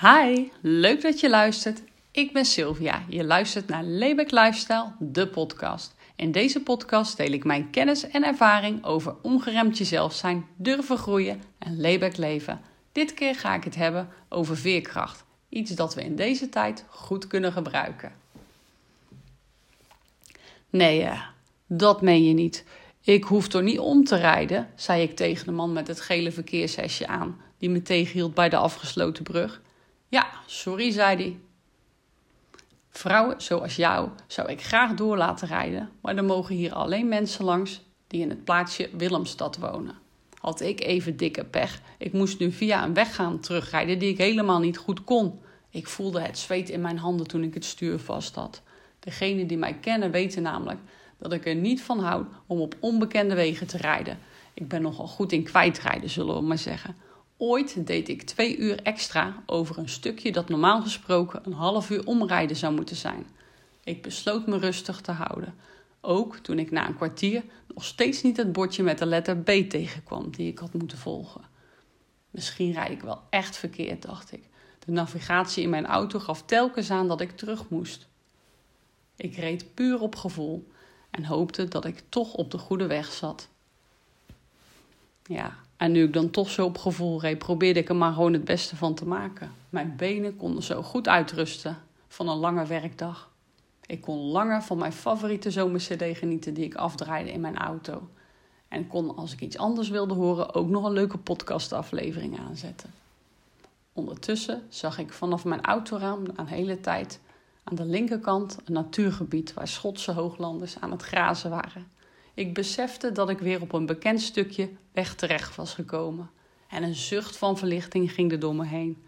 Hi, leuk dat je luistert. Ik ben Sylvia. Je luistert naar Lebeck Lifestyle, de podcast. In deze podcast deel ik mijn kennis en ervaring over ongeremd jezelf zijn, durven groeien en Lebeck leven. Dit keer ga ik het hebben over veerkracht. Iets dat we in deze tijd goed kunnen gebruiken. Nee, uh, dat meen je niet. Ik hoef toch niet om te rijden, zei ik tegen de man met het gele verkeershesje aan, die me tegenhield bij de afgesloten brug. Ja, sorry, zei hij. Vrouwen zoals jou zou ik graag door laten rijden, maar er mogen hier alleen mensen langs die in het plaatsje Willemstad wonen. Had ik even dikke pech. Ik moest nu via een weg gaan terugrijden die ik helemaal niet goed kon. Ik voelde het zweet in mijn handen toen ik het stuur vast had. Degenen die mij kennen weten namelijk dat ik er niet van houd om op onbekende wegen te rijden. Ik ben nogal goed in kwijtrijden, zullen we maar zeggen. Ooit deed ik twee uur extra over een stukje dat normaal gesproken een half uur omrijden zou moeten zijn. Ik besloot me rustig te houden. Ook toen ik na een kwartier nog steeds niet het bordje met de letter B tegenkwam die ik had moeten volgen. Misschien rijd ik wel echt verkeerd, dacht ik. De navigatie in mijn auto gaf telkens aan dat ik terug moest. Ik reed puur op gevoel en hoopte dat ik toch op de goede weg zat. Ja, en nu ik dan toch zo op gevoel reed, probeerde ik er maar gewoon het beste van te maken. Mijn benen konden zo goed uitrusten van een lange werkdag. Ik kon langer van mijn favoriete zomercd genieten die ik afdraaide in mijn auto. En kon, als ik iets anders wilde horen, ook nog een leuke podcastaflevering aanzetten. Ondertussen zag ik vanaf mijn autoraam een hele tijd aan de linkerkant een natuurgebied waar Schotse hooglanders aan het grazen waren. Ik besefte dat ik weer op een bekend stukje weg terecht was gekomen. En een zucht van verlichting ging er door me heen.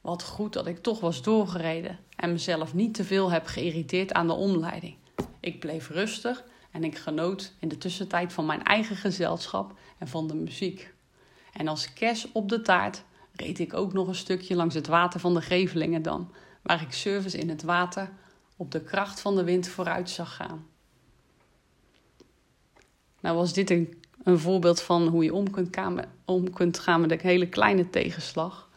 Wat goed dat ik toch was doorgereden en mezelf niet te veel heb geïrriteerd aan de omleiding. Ik bleef rustig en ik genoot in de tussentijd van mijn eigen gezelschap en van de muziek. En als kers op de taart reed ik ook nog een stukje langs het water van de Gevelingendam, waar ik service in het water op de kracht van de wind vooruit zag gaan. Nou was dit een, een voorbeeld van hoe je om kunt, om kunt gaan met een hele kleine tegenslag.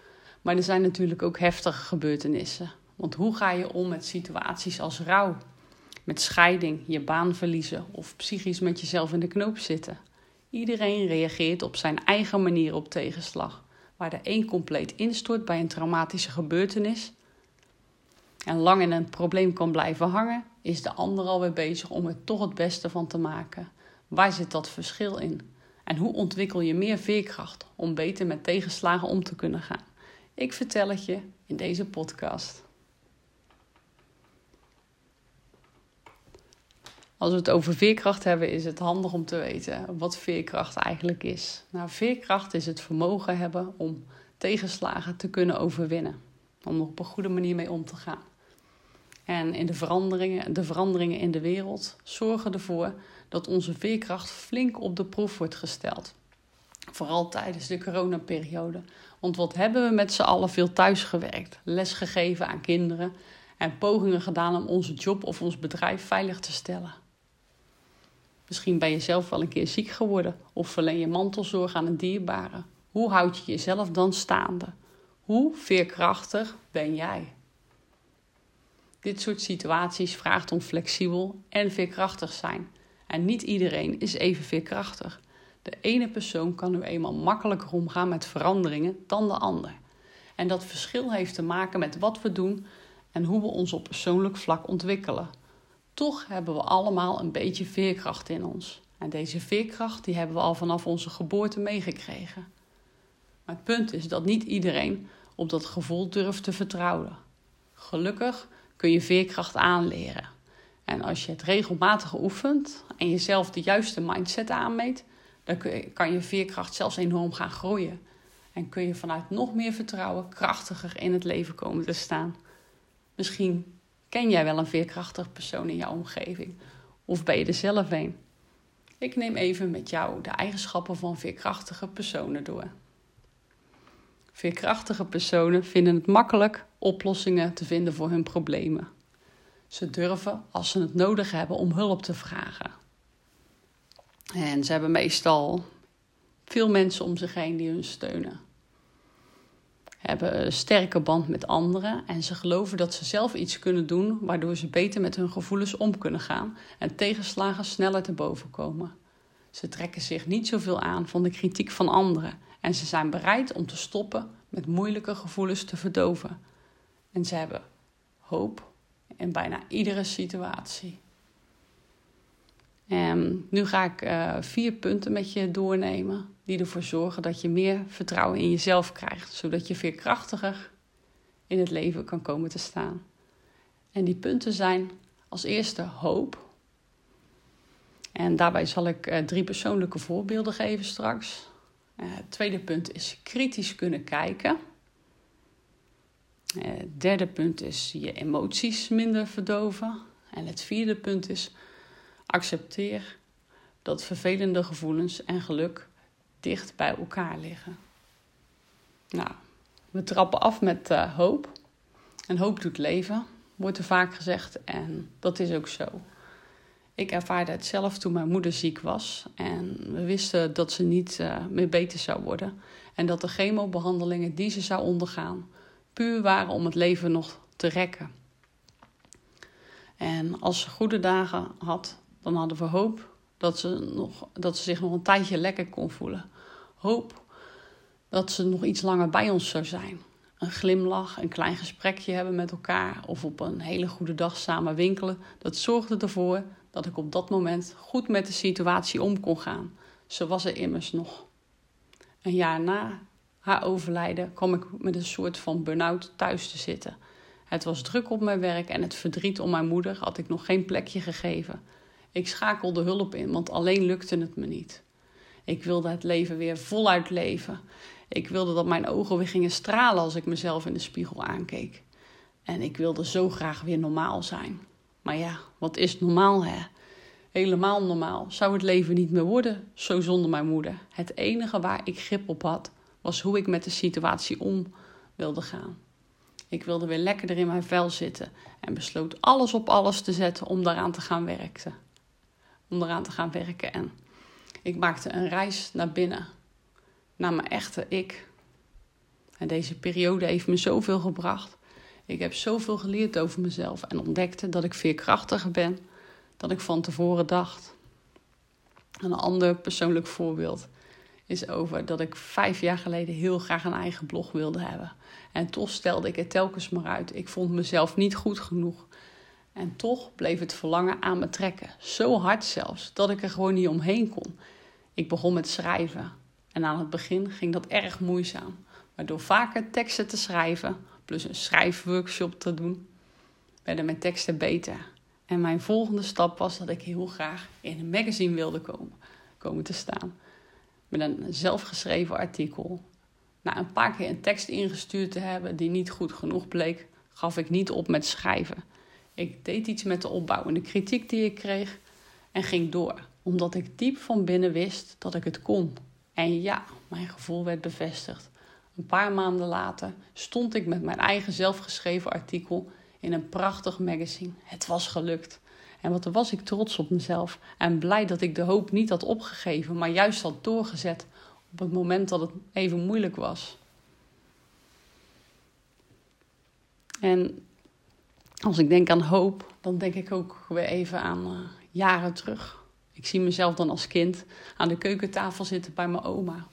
Maar er zijn natuurlijk ook heftige gebeurtenissen. Want hoe ga je om met situaties als rouw, met scheiding, je baan verliezen of psychisch met jezelf in de knoop zitten? Iedereen reageert op zijn eigen manier op tegenslag. Waar de een compleet instort bij een traumatische gebeurtenis en lang in een probleem kan blijven hangen, is de ander alweer bezig om er toch het beste van te maken. Waar zit dat verschil in? En hoe ontwikkel je meer veerkracht om beter met tegenslagen om te kunnen gaan? Ik vertel het je in deze podcast. Als we het over veerkracht hebben, is het handig om te weten wat veerkracht eigenlijk is. Nou, veerkracht is het vermogen hebben om tegenslagen te kunnen overwinnen. Om er op een goede manier mee om te gaan. En in de veranderingen, de veranderingen in de wereld zorgen ervoor dat onze veerkracht flink op de proef wordt gesteld. Vooral tijdens de coronaperiode. Want wat hebben we met z'n allen veel thuisgewerkt, lesgegeven aan kinderen en pogingen gedaan om onze job of ons bedrijf veilig te stellen. Misschien ben je zelf wel een keer ziek geworden of verleen je mantelzorg aan een dierbare. Hoe houd je jezelf dan staande? Hoe veerkrachtig ben jij? Dit soort situaties vraagt om flexibel en veerkrachtig zijn. En niet iedereen is even veerkrachtig. De ene persoon kan nu eenmaal makkelijker omgaan met veranderingen dan de ander. En dat verschil heeft te maken met wat we doen en hoe we ons op persoonlijk vlak ontwikkelen. Toch hebben we allemaal een beetje veerkracht in ons. En deze veerkracht die hebben we al vanaf onze geboorte meegekregen. Maar het punt is dat niet iedereen op dat gevoel durft te vertrouwen. Gelukkig kun je veerkracht aanleren. En als je het regelmatig oefent en jezelf de juiste mindset aanmeet, dan kan je veerkracht zelfs enorm gaan groeien. En kun je vanuit nog meer vertrouwen krachtiger in het leven komen te staan. Misschien ken jij wel een veerkrachtig persoon in jouw omgeving, of ben je er zelf een? Ik neem even met jou de eigenschappen van veerkrachtige personen door. Veerkrachtige personen vinden het makkelijk oplossingen te vinden voor hun problemen. Ze durven, als ze het nodig hebben, om hulp te vragen. En ze hebben meestal veel mensen om zich heen die hun steunen. hebben een sterke band met anderen en ze geloven dat ze zelf iets kunnen doen waardoor ze beter met hun gevoelens om kunnen gaan en tegenslagen sneller te boven komen. Ze trekken zich niet zoveel aan van de kritiek van anderen en ze zijn bereid om te stoppen met moeilijke gevoelens te verdoven. En ze hebben hoop in bijna iedere situatie. En nu ga ik uh, vier punten met je doornemen die ervoor zorgen dat je meer vertrouwen in jezelf krijgt, zodat je veerkrachtiger in het leven kan komen te staan. En die punten zijn als eerste hoop. En daarbij zal ik uh, drie persoonlijke voorbeelden geven straks. Uh, het tweede punt is kritisch kunnen kijken. Het derde punt is je emoties minder verdoven. En het vierde punt is accepteer dat vervelende gevoelens en geluk dicht bij elkaar liggen. Nou, we trappen af met uh, hoop. En hoop doet leven, wordt er vaak gezegd. En dat is ook zo. Ik ervaarde het zelf toen mijn moeder ziek was. En we wisten dat ze niet uh, meer beter zou worden. En dat de chemobehandelingen die ze zou ondergaan puur waren om het leven nog te rekken. En als ze goede dagen had, dan hadden we hoop dat ze, nog, dat ze zich nog een tijdje lekker kon voelen. Hoop dat ze nog iets langer bij ons zou zijn. Een glimlach, een klein gesprekje hebben met elkaar of op een hele goede dag samen winkelen. Dat zorgde ervoor dat ik op dat moment goed met de situatie om kon gaan. Zo was er immers nog. Een jaar na haar overlijden kwam ik met een soort van burn-out thuis te zitten. Het was druk op mijn werk en het verdriet om mijn moeder had ik nog geen plekje gegeven. Ik schakelde hulp in, want alleen lukte het me niet. Ik wilde het leven weer voluit leven. Ik wilde dat mijn ogen weer gingen stralen als ik mezelf in de spiegel aankeek. En ik wilde zo graag weer normaal zijn. Maar ja, wat is normaal hè? Helemaal normaal zou het leven niet meer worden, zo zonder mijn moeder. Het enige waar ik grip op had, was hoe ik met de situatie om wilde gaan. Ik wilde weer lekkerder in mijn vel zitten en besloot alles op alles te zetten om daaraan te gaan werken. Om daaraan te gaan werken. En ik maakte een reis naar binnen, naar mijn echte ik. En deze periode heeft me zoveel gebracht. Ik heb zoveel geleerd over mezelf en ontdekte dat ik veerkrachtiger ben dan ik van tevoren dacht. Een ander persoonlijk voorbeeld is over dat ik vijf jaar geleden heel graag een eigen blog wilde hebben. En toch stelde ik het telkens maar uit. Ik vond mezelf niet goed genoeg. En toch bleef het verlangen aan me trekken. Zo hard zelfs, dat ik er gewoon niet omheen kon. Ik begon met schrijven. En aan het begin ging dat erg moeizaam. Maar door vaker teksten te schrijven, plus een schrijfworkshop te doen, werden mijn teksten beter. En mijn volgende stap was dat ik heel graag in een magazine wilde komen, komen te staan met een zelfgeschreven artikel. Na een paar keer een tekst ingestuurd te hebben die niet goed genoeg bleek, gaf ik niet op met schrijven. Ik deed iets met de opbouw en de kritiek die ik kreeg en ging door, omdat ik diep van binnen wist dat ik het kon. En ja, mijn gevoel werd bevestigd. Een paar maanden later stond ik met mijn eigen zelfgeschreven artikel in een prachtig magazine. Het was gelukt. En wat was ik trots op mezelf en blij dat ik de hoop niet had opgegeven, maar juist had doorgezet op het moment dat het even moeilijk was. En als ik denk aan hoop, dan denk ik ook weer even aan uh, jaren terug. Ik zie mezelf dan als kind aan de keukentafel zitten bij mijn oma.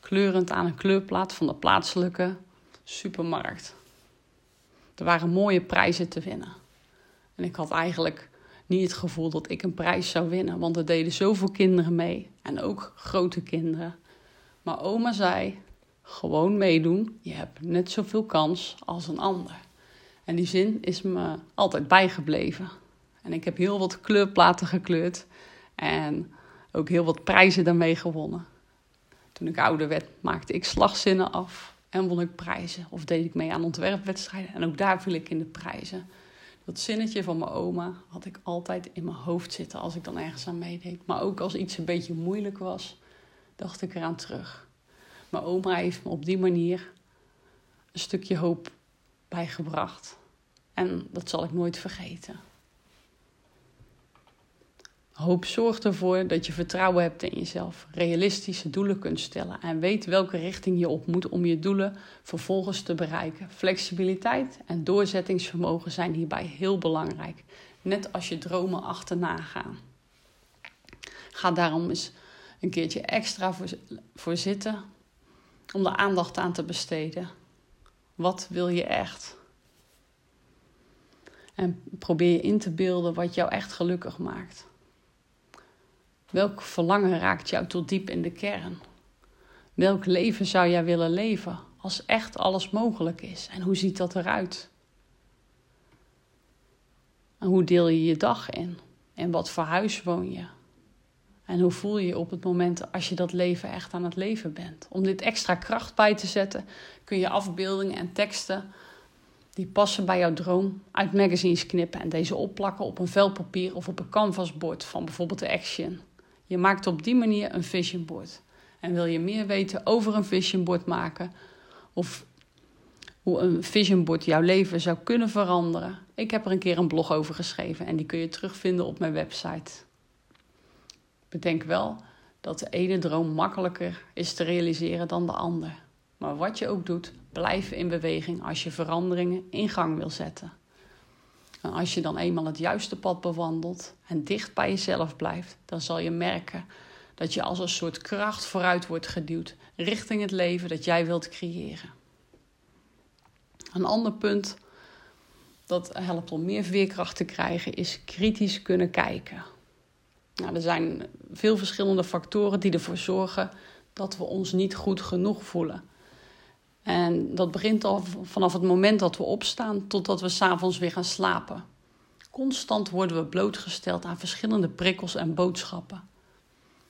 Kleurend aan een kleurplaat van de plaatselijke supermarkt. Er waren mooie prijzen te winnen. En ik had eigenlijk niet het gevoel dat ik een prijs zou winnen, want er deden zoveel kinderen mee en ook grote kinderen. Maar oma zei: gewoon meedoen, je hebt net zoveel kans als een ander. En die zin is me altijd bijgebleven. En ik heb heel wat kleurplaten gekleurd en ook heel wat prijzen daarmee gewonnen. Toen ik ouder werd, maakte ik slagzinnen af en won ik prijzen. Of deed ik mee aan ontwerpwedstrijden en ook daar viel ik in de prijzen. Dat zinnetje van mijn oma had ik altijd in mijn hoofd zitten als ik dan ergens aan meedeed. Maar ook als iets een beetje moeilijk was, dacht ik eraan terug. Mijn oma heeft me op die manier een stukje hoop bijgebracht. En dat zal ik nooit vergeten. Hoop zorgt ervoor dat je vertrouwen hebt in jezelf, realistische doelen kunt stellen en weet welke richting je op moet om je doelen vervolgens te bereiken. Flexibiliteit en doorzettingsvermogen zijn hierbij heel belangrijk, net als je dromen achterna gaan. Ga daarom eens een keertje extra voor, voor zitten om de aandacht aan te besteden. Wat wil je echt? En probeer je in te beelden wat jou echt gelukkig maakt. Welk verlangen raakt jou tot diep in de kern? Welk leven zou jij willen leven als echt alles mogelijk is? En hoe ziet dat eruit? En hoe deel je je dag in? En wat voor huis woon je? En hoe voel je je op het moment als je dat leven echt aan het leven bent? Om dit extra kracht bij te zetten, kun je afbeeldingen en teksten die passen bij jouw droom uit magazines knippen en deze opplakken op een vel papier of op een canvasbord van bijvoorbeeld de Action. Je maakt op die manier een vision board. En wil je meer weten over een vision board maken of hoe een vision board jouw leven zou kunnen veranderen? Ik heb er een keer een blog over geschreven en die kun je terugvinden op mijn website. Bedenk wel dat de ene droom makkelijker is te realiseren dan de ander. Maar wat je ook doet, blijf in beweging als je veranderingen in gang wil zetten. En als je dan eenmaal het juiste pad bewandelt en dicht bij jezelf blijft, dan zal je merken dat je als een soort kracht vooruit wordt geduwd richting het leven dat jij wilt creëren. Een ander punt dat helpt om meer veerkracht te krijgen is kritisch kunnen kijken. Nou, er zijn veel verschillende factoren die ervoor zorgen dat we ons niet goed genoeg voelen. En dat begint al vanaf het moment dat we opstaan totdat we s'avonds weer gaan slapen. Constant worden we blootgesteld aan verschillende prikkels en boodschappen.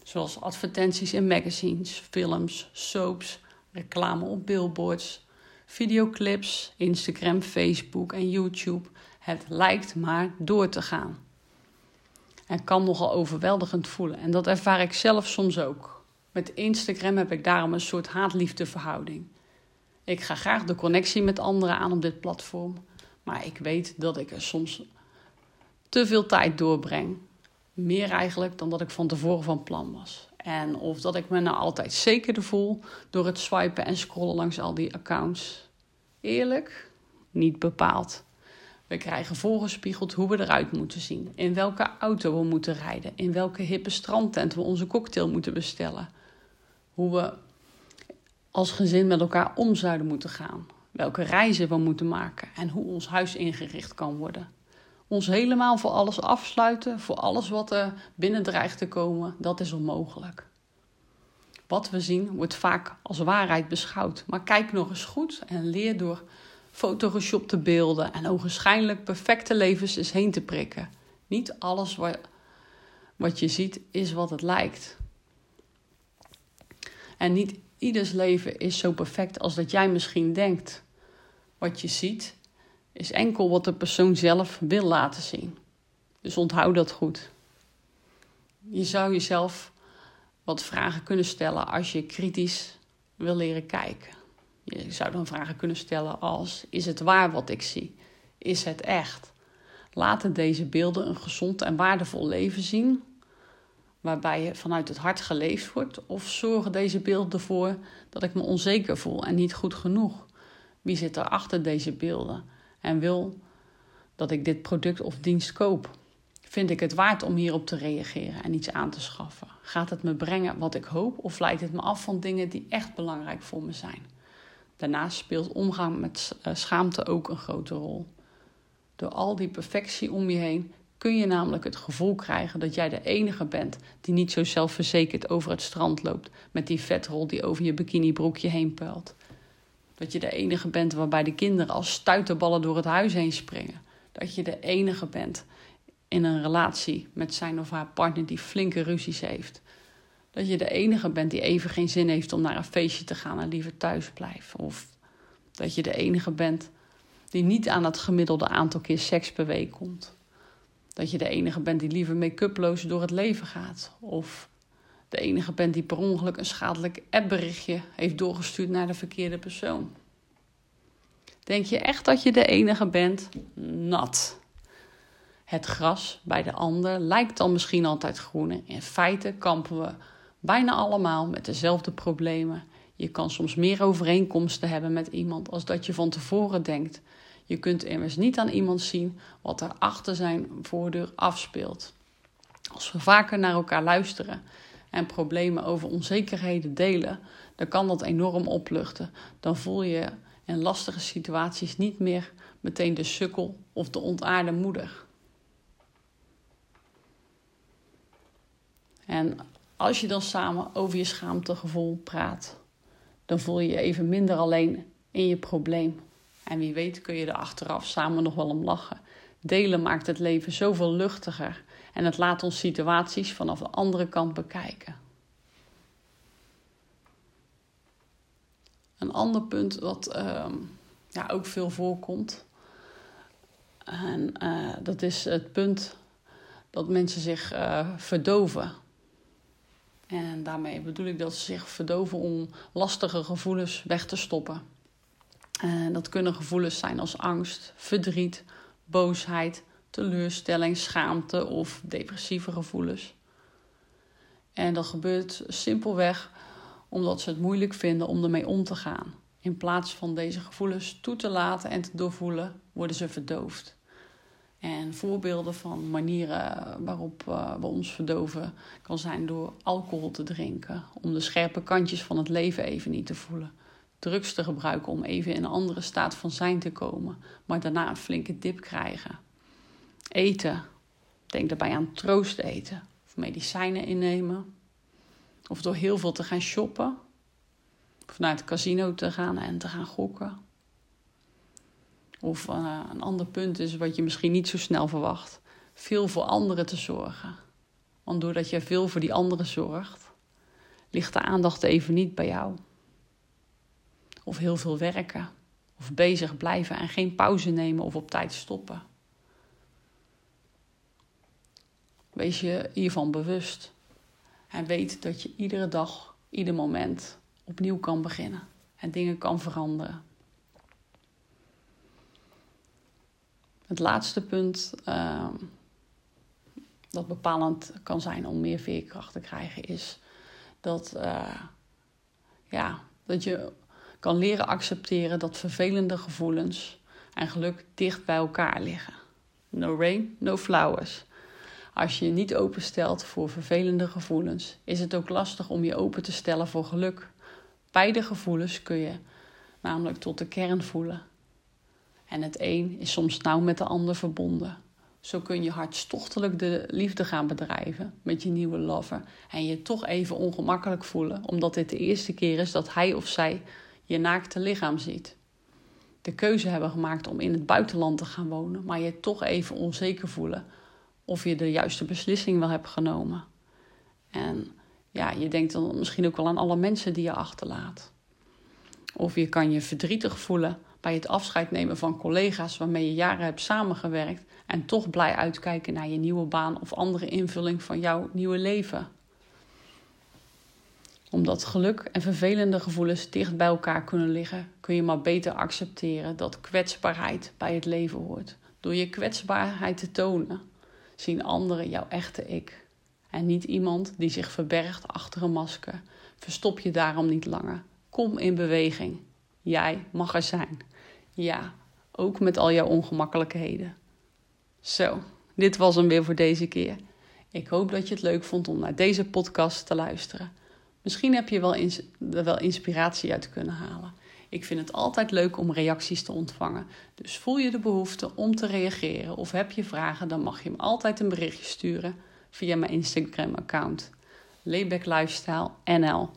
Zoals advertenties in magazines, films, soaps, reclame op billboards, videoclips, Instagram, Facebook en YouTube. Het lijkt maar door te gaan. En kan nogal overweldigend voelen. En dat ervaar ik zelf soms ook. Met Instagram heb ik daarom een soort haat-liefde verhouding. Ik ga graag de connectie met anderen aan op dit platform. Maar ik weet dat ik er soms te veel tijd doorbreng. Meer eigenlijk dan dat ik van tevoren van plan was. En of dat ik me nou altijd zekerder voel door het swipen en scrollen langs al die accounts. Eerlijk? Niet bepaald. We krijgen voorgespiegeld hoe we eruit moeten zien, in welke auto we moeten rijden, in welke hippe strandtent we onze cocktail moeten bestellen, hoe we als gezin met elkaar om zouden moeten gaan, welke reizen we moeten maken en hoe ons huis ingericht kan worden. Ons helemaal voor alles afsluiten, voor alles wat er binnen dreigt te komen, dat is onmogelijk. Wat we zien wordt vaak als waarheid beschouwd, maar kijk nog eens goed en leer door photoshopte beelden en ogenschijnlijk perfecte levens is heen te prikken. Niet alles wat, wat je ziet is wat het lijkt. En niet ieders leven is zo perfect als dat jij misschien denkt. Wat je ziet is enkel wat de persoon zelf wil laten zien. Dus onthoud dat goed. Je zou jezelf wat vragen kunnen stellen als je kritisch wil leren kijken. Je zou dan vragen kunnen stellen als: Is het waar wat ik zie? Is het echt? Laten deze beelden een gezond en waardevol leven zien, waarbij je vanuit het hart geleefd wordt? Of zorgen deze beelden ervoor dat ik me onzeker voel en niet goed genoeg? Wie zit er achter deze beelden en wil dat ik dit product of dienst koop? Vind ik het waard om hierop te reageren en iets aan te schaffen? Gaat het me brengen wat ik hoop of leidt het me af van dingen die echt belangrijk voor me zijn? Daarnaast speelt omgang met eh, schaamte ook een grote rol. Door al die perfectie om je heen kun je namelijk het gevoel krijgen dat jij de enige bent die niet zo zelfverzekerd over het strand loopt met die vetrol die over je bikinibroekje heen puilt. Dat je de enige bent waarbij de kinderen als stuiterballen door het huis heen springen. Dat je de enige bent in een relatie met zijn of haar partner die flinke ruzies heeft dat je de enige bent die even geen zin heeft om naar een feestje te gaan en liever thuis blijft. Of dat je de enige bent die niet aan het gemiddelde aantal keer seks per week komt. Dat je de enige bent die liever make-uploos door het leven gaat. Of de enige bent die per ongeluk een schadelijk appberichtje heeft doorgestuurd naar de verkeerde persoon. Denk je echt dat je de enige bent? Nat. Het gras bij de ander lijkt dan misschien altijd groener. In feite kampen we bijna allemaal met dezelfde problemen. Je kan soms meer overeenkomsten hebben met iemand als dat je van tevoren denkt. Je kunt immers niet aan iemand zien wat er achter zijn voordeur afspeelt. Als we vaker naar elkaar luisteren en problemen over onzekerheden delen, dan kan dat enorm opluchten. Dan voel je in lastige situaties niet meer meteen de sukkel of de ontaarde moeder. En als je dan samen over je schaamtegevoel praat, dan voel je je even minder alleen in je probleem. En wie weet kun je er achteraf samen nog wel om lachen. Delen maakt het leven zoveel luchtiger en het laat ons situaties vanaf de andere kant bekijken. Een ander punt wat uh, ja, ook veel voorkomt, en, uh, dat is het punt dat mensen zich uh, verdoven. En daarmee bedoel ik dat ze zich verdoven om lastige gevoelens weg te stoppen. Dat kunnen gevoelens zijn als angst, verdriet, boosheid, teleurstelling, schaamte of depressieve gevoelens. En dat gebeurt simpelweg omdat ze het moeilijk vinden om ermee om te gaan. In plaats van deze gevoelens toe te laten en te doorvoelen, worden ze verdoofd. En voorbeelden van manieren waarop uh, we ons verdoven kan zijn door alcohol te drinken, om de scherpe kantjes van het leven even niet te voelen. Drugs te gebruiken om even in een andere staat van zijn te komen, maar daarna een flinke dip krijgen. Eten. Denk daarbij aan troost eten of medicijnen innemen. Of door heel veel te gaan shoppen. Of naar het casino te gaan en te gaan gokken. Of uh, een ander punt is wat je misschien niet zo snel verwacht. Veel voor anderen te zorgen. Want doordat je veel voor die anderen zorgt, ligt de aandacht even niet bij jou. Of heel veel werken. Of bezig blijven en geen pauze nemen of op tijd stoppen. Wees je hiervan bewust. En weet dat je iedere dag, ieder moment opnieuw kan beginnen. En dingen kan veranderen. Het laatste punt uh, dat bepalend kan zijn om meer veerkracht te krijgen, is dat, uh, ja, dat je kan leren accepteren dat vervelende gevoelens en geluk dicht bij elkaar liggen. No rain, no flowers. Als je je niet openstelt voor vervelende gevoelens, is het ook lastig om je open te stellen voor geluk. Beide gevoelens kun je namelijk tot de kern voelen. En het een is soms nauw met de ander verbonden. Zo kun je hartstochtelijk de liefde gaan bedrijven met je nieuwe lover en je toch even ongemakkelijk voelen, omdat dit de eerste keer is dat hij of zij je naakte lichaam ziet. De keuze hebben gemaakt om in het buitenland te gaan wonen, maar je toch even onzeker voelen of je de juiste beslissing wel hebt genomen. En ja, je denkt dan misschien ook wel aan alle mensen die je achterlaat. Of je kan je verdrietig voelen bij het afscheid nemen van collega's waarmee je jaren hebt samengewerkt en toch blij uitkijken naar je nieuwe baan of andere invulling van jouw nieuwe leven. Omdat geluk en vervelende gevoelens dicht bij elkaar kunnen liggen, kun je maar beter accepteren dat kwetsbaarheid bij het leven hoort. Door je kwetsbaarheid te tonen, zien anderen jouw echte ik. En niet iemand die zich verbergt achter een masker. Verstop je daarom niet langer. Kom in beweging. Jij mag er zijn. Ja, ook met al jouw ongemakkelijkheden. Zo, dit was hem weer voor deze keer. Ik hoop dat je het leuk vond om naar deze podcast te luisteren. Misschien heb je wel er wel inspiratie uit kunnen halen. Ik vind het altijd leuk om reacties te ontvangen. Dus voel je de behoefte om te reageren of heb je vragen, dan mag je me altijd een berichtje sturen via mijn Instagram-account. Layback Lifestyle NL.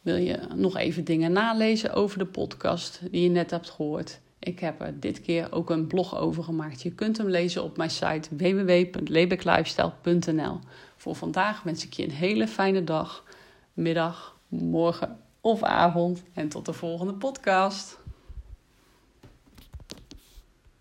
Wil je nog even dingen nalezen over de podcast die je net hebt gehoord? Ik heb er dit keer ook een blog over gemaakt. Je kunt hem lezen op mijn site www.lebeklifestyle.nl. Voor vandaag wens ik je een hele fijne dag, middag, morgen of avond. En tot de volgende podcast.